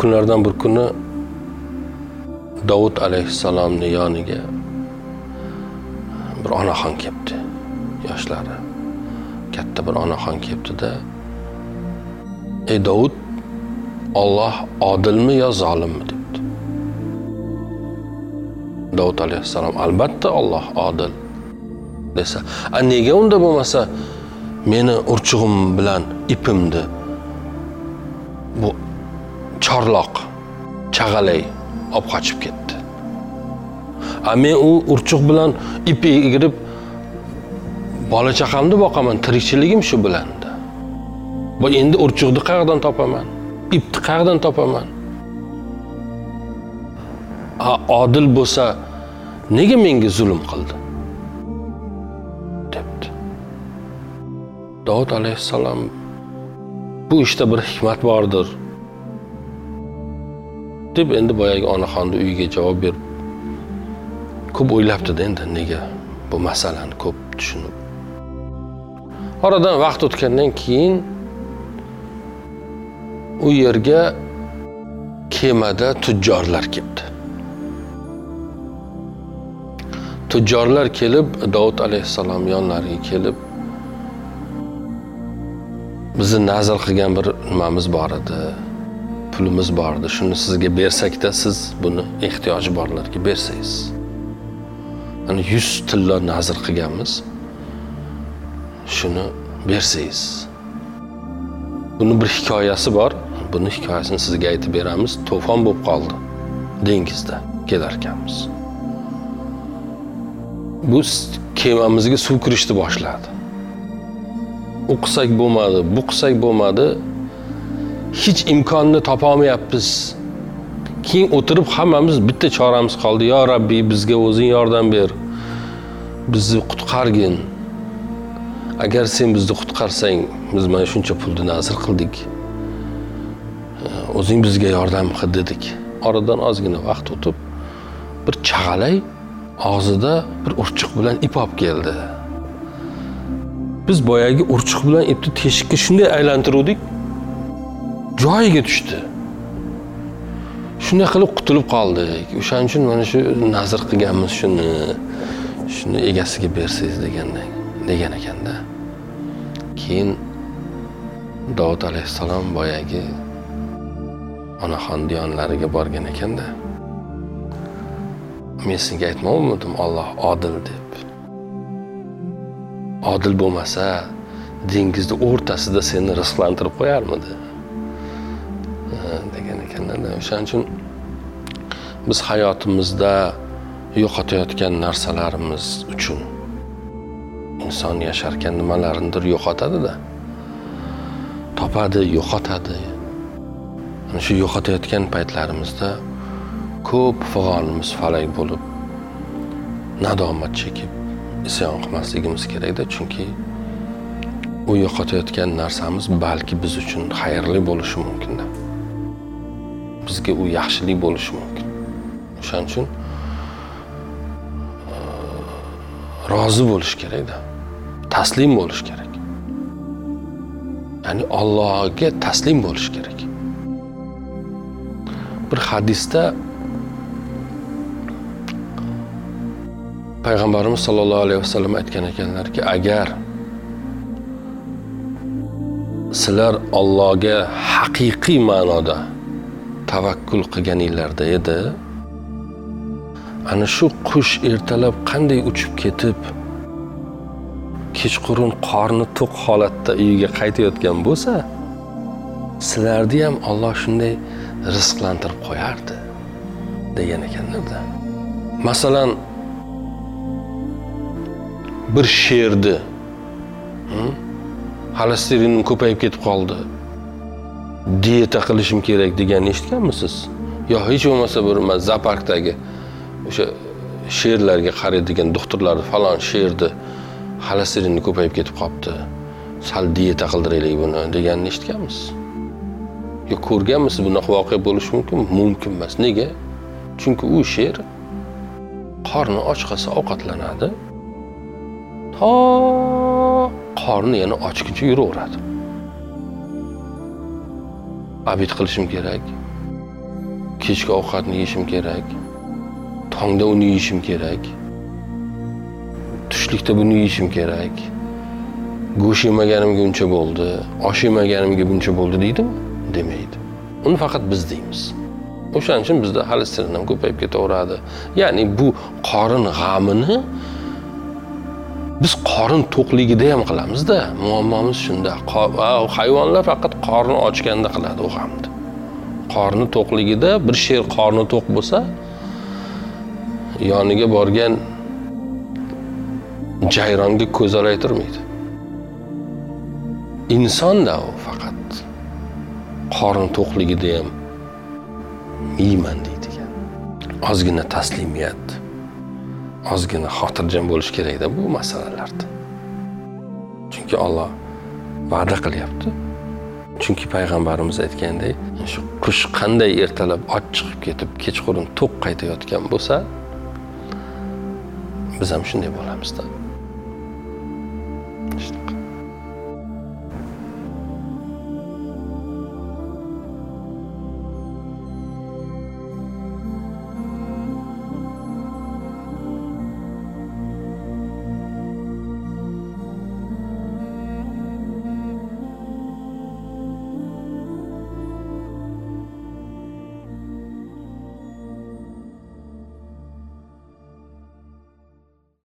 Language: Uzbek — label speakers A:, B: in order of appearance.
A: kunlardan bir kuni Davud alayhissalomni yoniga bir onaxon kelibdi. Yoshlari katta bir onaxon kelibdida Ey Davud, Alloh odilmi yo zolimmi debdi. Davud alayhissalom albatta Alloh odil desa, a nega unda bo'lmasa meni urchug'im bilan ipimni bu chorloq chag'alay olib qochib ketdi. A men u urchuq bilan ip egirib bola chaqamni boqaman, tirikchiligim shu bilanda. Bu endi urchuqni qayerdan topaman? Ipni qayerdan topaman? A odil bo'lsa nega menga zulm qildi? debdi. dovud alayhissalom bu ishda bir hikmat bordir. Deb endi boyagi onaxonni uyiga javob berib ko'p o'ylabdi-da endi nega bu masalani ko'p tushunib. Oradan vaqt o'tgandan keyin u yerga kemada tujjorlar keldi. Tujjorlar kelib Davud alayhissalom yonlariga kelib bizni nazr qilgan bir nimamiz bor edi. Pulimiz bor edi. Shuni sizga bersakda siz buni ehtiyoji borlarga bersangiz. Ana 100 tillo nazr qilganmiz. Shuni bersangiz. Buni bir hikoyasi bor. Buni hikoyasini sizga aytib beramiz. To'fon bo'lib qoldi dengizda kelarkanmiz. Bu kemamizga suv kirishni boshladi. U qilsak bo'lmadi, bu qilsak bo'lmadi. Hech imkonni topa olmayapmiz. Keyin o'tirib hammamiz bitta choramiz qoldi. Yo Rabbiy, bizga o'zing yordam ber. Bizni qutqargin. Agar sen bizni qutqarsang, biz mana shuncha pulni nazr qildik. O'zing bizga yordam qil dedik. Oradan ozgina vaqt o'tib, bir chag'alay og'zida bir urchiq bilan ip olib keldi. Biz boyagi urchiq bilan ipni teshikka shunday aylantiruvdik, joyiga tushdi. Shunday qilib qutulib qoldik. O'shaning uchun mana shu nazr qilganmiz shuni. Shuni egasiga bersangiz degandan degan ekanda. Keyin dovud alayhissalom boyagi onaxon diyonlariga borgan ekanda. Men senga aytmoqmidim Alloh odil deb. Odil bo'lmasa, dengizni o'rtasida seni rizqlantirib qo'yarmidi? O'shaning uchun biz hayotimizda yo'qotayotgan narsalarimiz uchun inson yasharkan nimalarnidir yo'qotadida Topadi, yo'qotadi. Ana shu yo'qotayotgan paytlarimizda ko'p fig'onimiz falak bo'lib nadomat chekib isyon qilmasligimiz kerakda, chunki u yo'qotayotgan narsamiz balki biz uchun xayrli bo'lishi mumkinda Bizga u yaxshilik bo'lishi mumkin. O'shaning uchun e, rozi bo'lish kerakda. Taslim bo'lish kerak. Ya'ni Allohga taslim bo'lish kerak. Bir hadisda payg'ambarimiz sollallohu alayhi vasallam aytgan ekanlarki, agar sizlar Allohga haqiqiy ma'noda tavakkul qilganinglarda edi, ana shu qush ertalab qanday uchib ketib kechqurun qorni to'q holatda uyiga qaytayotgan bo'lsa, sizlarni ham Alloh shunday rizqlantirib qo'yardi degan ekanlarda. Masalan, bir sherni xolesterinim ko'payib ketib qoldi. Dieta qilishim kerak deganni eshitganmisiz? Yo hech bo'lmasa bir zooparkdagi o'sha sherlarga qaraydigan doktorlar falon sherni xolesterini ko'payib ketib qolibdi. Sal dieta qildiraylik buni deganini eshitganmisiz? Yo ko'rganmisiz bunaqa voqea bo'lishi mumkin? Mumkin emas. Nega? Chunki u sher qorni och qolsa ovqatlanadi. To qorni yana ochguncha yuraveradi. Abid qilishim kerak. kechki ovqatni yeyishim kerak. Tongda uni yeyishim kerak. Tushlikda buni yeyishim kerak. Go'sht yemaganimga uncha bo'ldi osh yemaganimga buncha bo'ldi deydimi? Demaydi. Uni faqat biz deymiz. O'shaning uchun bizda xolesterin ham ko'payib ketaveradi. Ya'ni bu qorin g'amini biz qorin to'qligida ham qilamizda. Muammomiz shunda. Hayvonlar faqat qorni ochganda qiladi u hamni qorni to'qligida bir sher qorni to'q bo'lsa yoniga borgan jayronga ko'zalaytirmaydi insonda u faqat qorni to'qligida ham yeyman deydigan. Ozgina taslimiyat. Ozgina xotirjam bo'lish kerakda bu masalalarda chunki olloh va'da qilyapti. Chunki payg'ambarimiz aytgandek shu qush qanday ertalab och chiqib ketib kechqurun to'q qaytayotgan bo'lsa biz ham shunday bo'lamizda.